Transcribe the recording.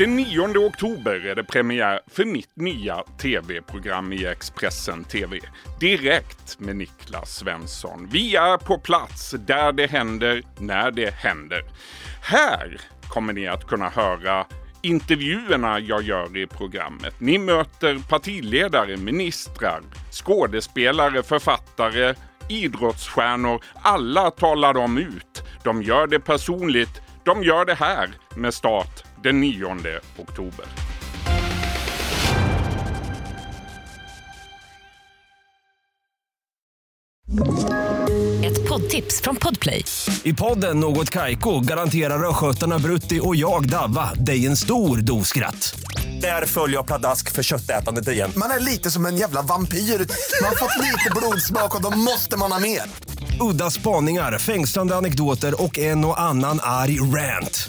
Den 9 oktober är det premiär för mitt nya tv-program i Expressen TV. Direkt med Niklas Svensson. Vi är på plats där det händer, när det händer. Här kommer ni att kunna höra intervjuerna jag gör i programmet. Ni möter partiledare, ministrar, skådespelare, författare, idrottsstjärnor. Alla talar de ut. De gör det personligt. De gör det här med start den 9 oktober. Ett poddtips från Podplay. I podden Något Kaiko garanterar östgötarna Brutti och jag, Davva, dig en stor dos skratt. Där följer jag pladask för köttätandet igen. Man är lite som en jävla vampyr. Man har fått lite blodsmak och då måste man ha mer. Udda spaningar, fängslande anekdoter och en och annan arg rant.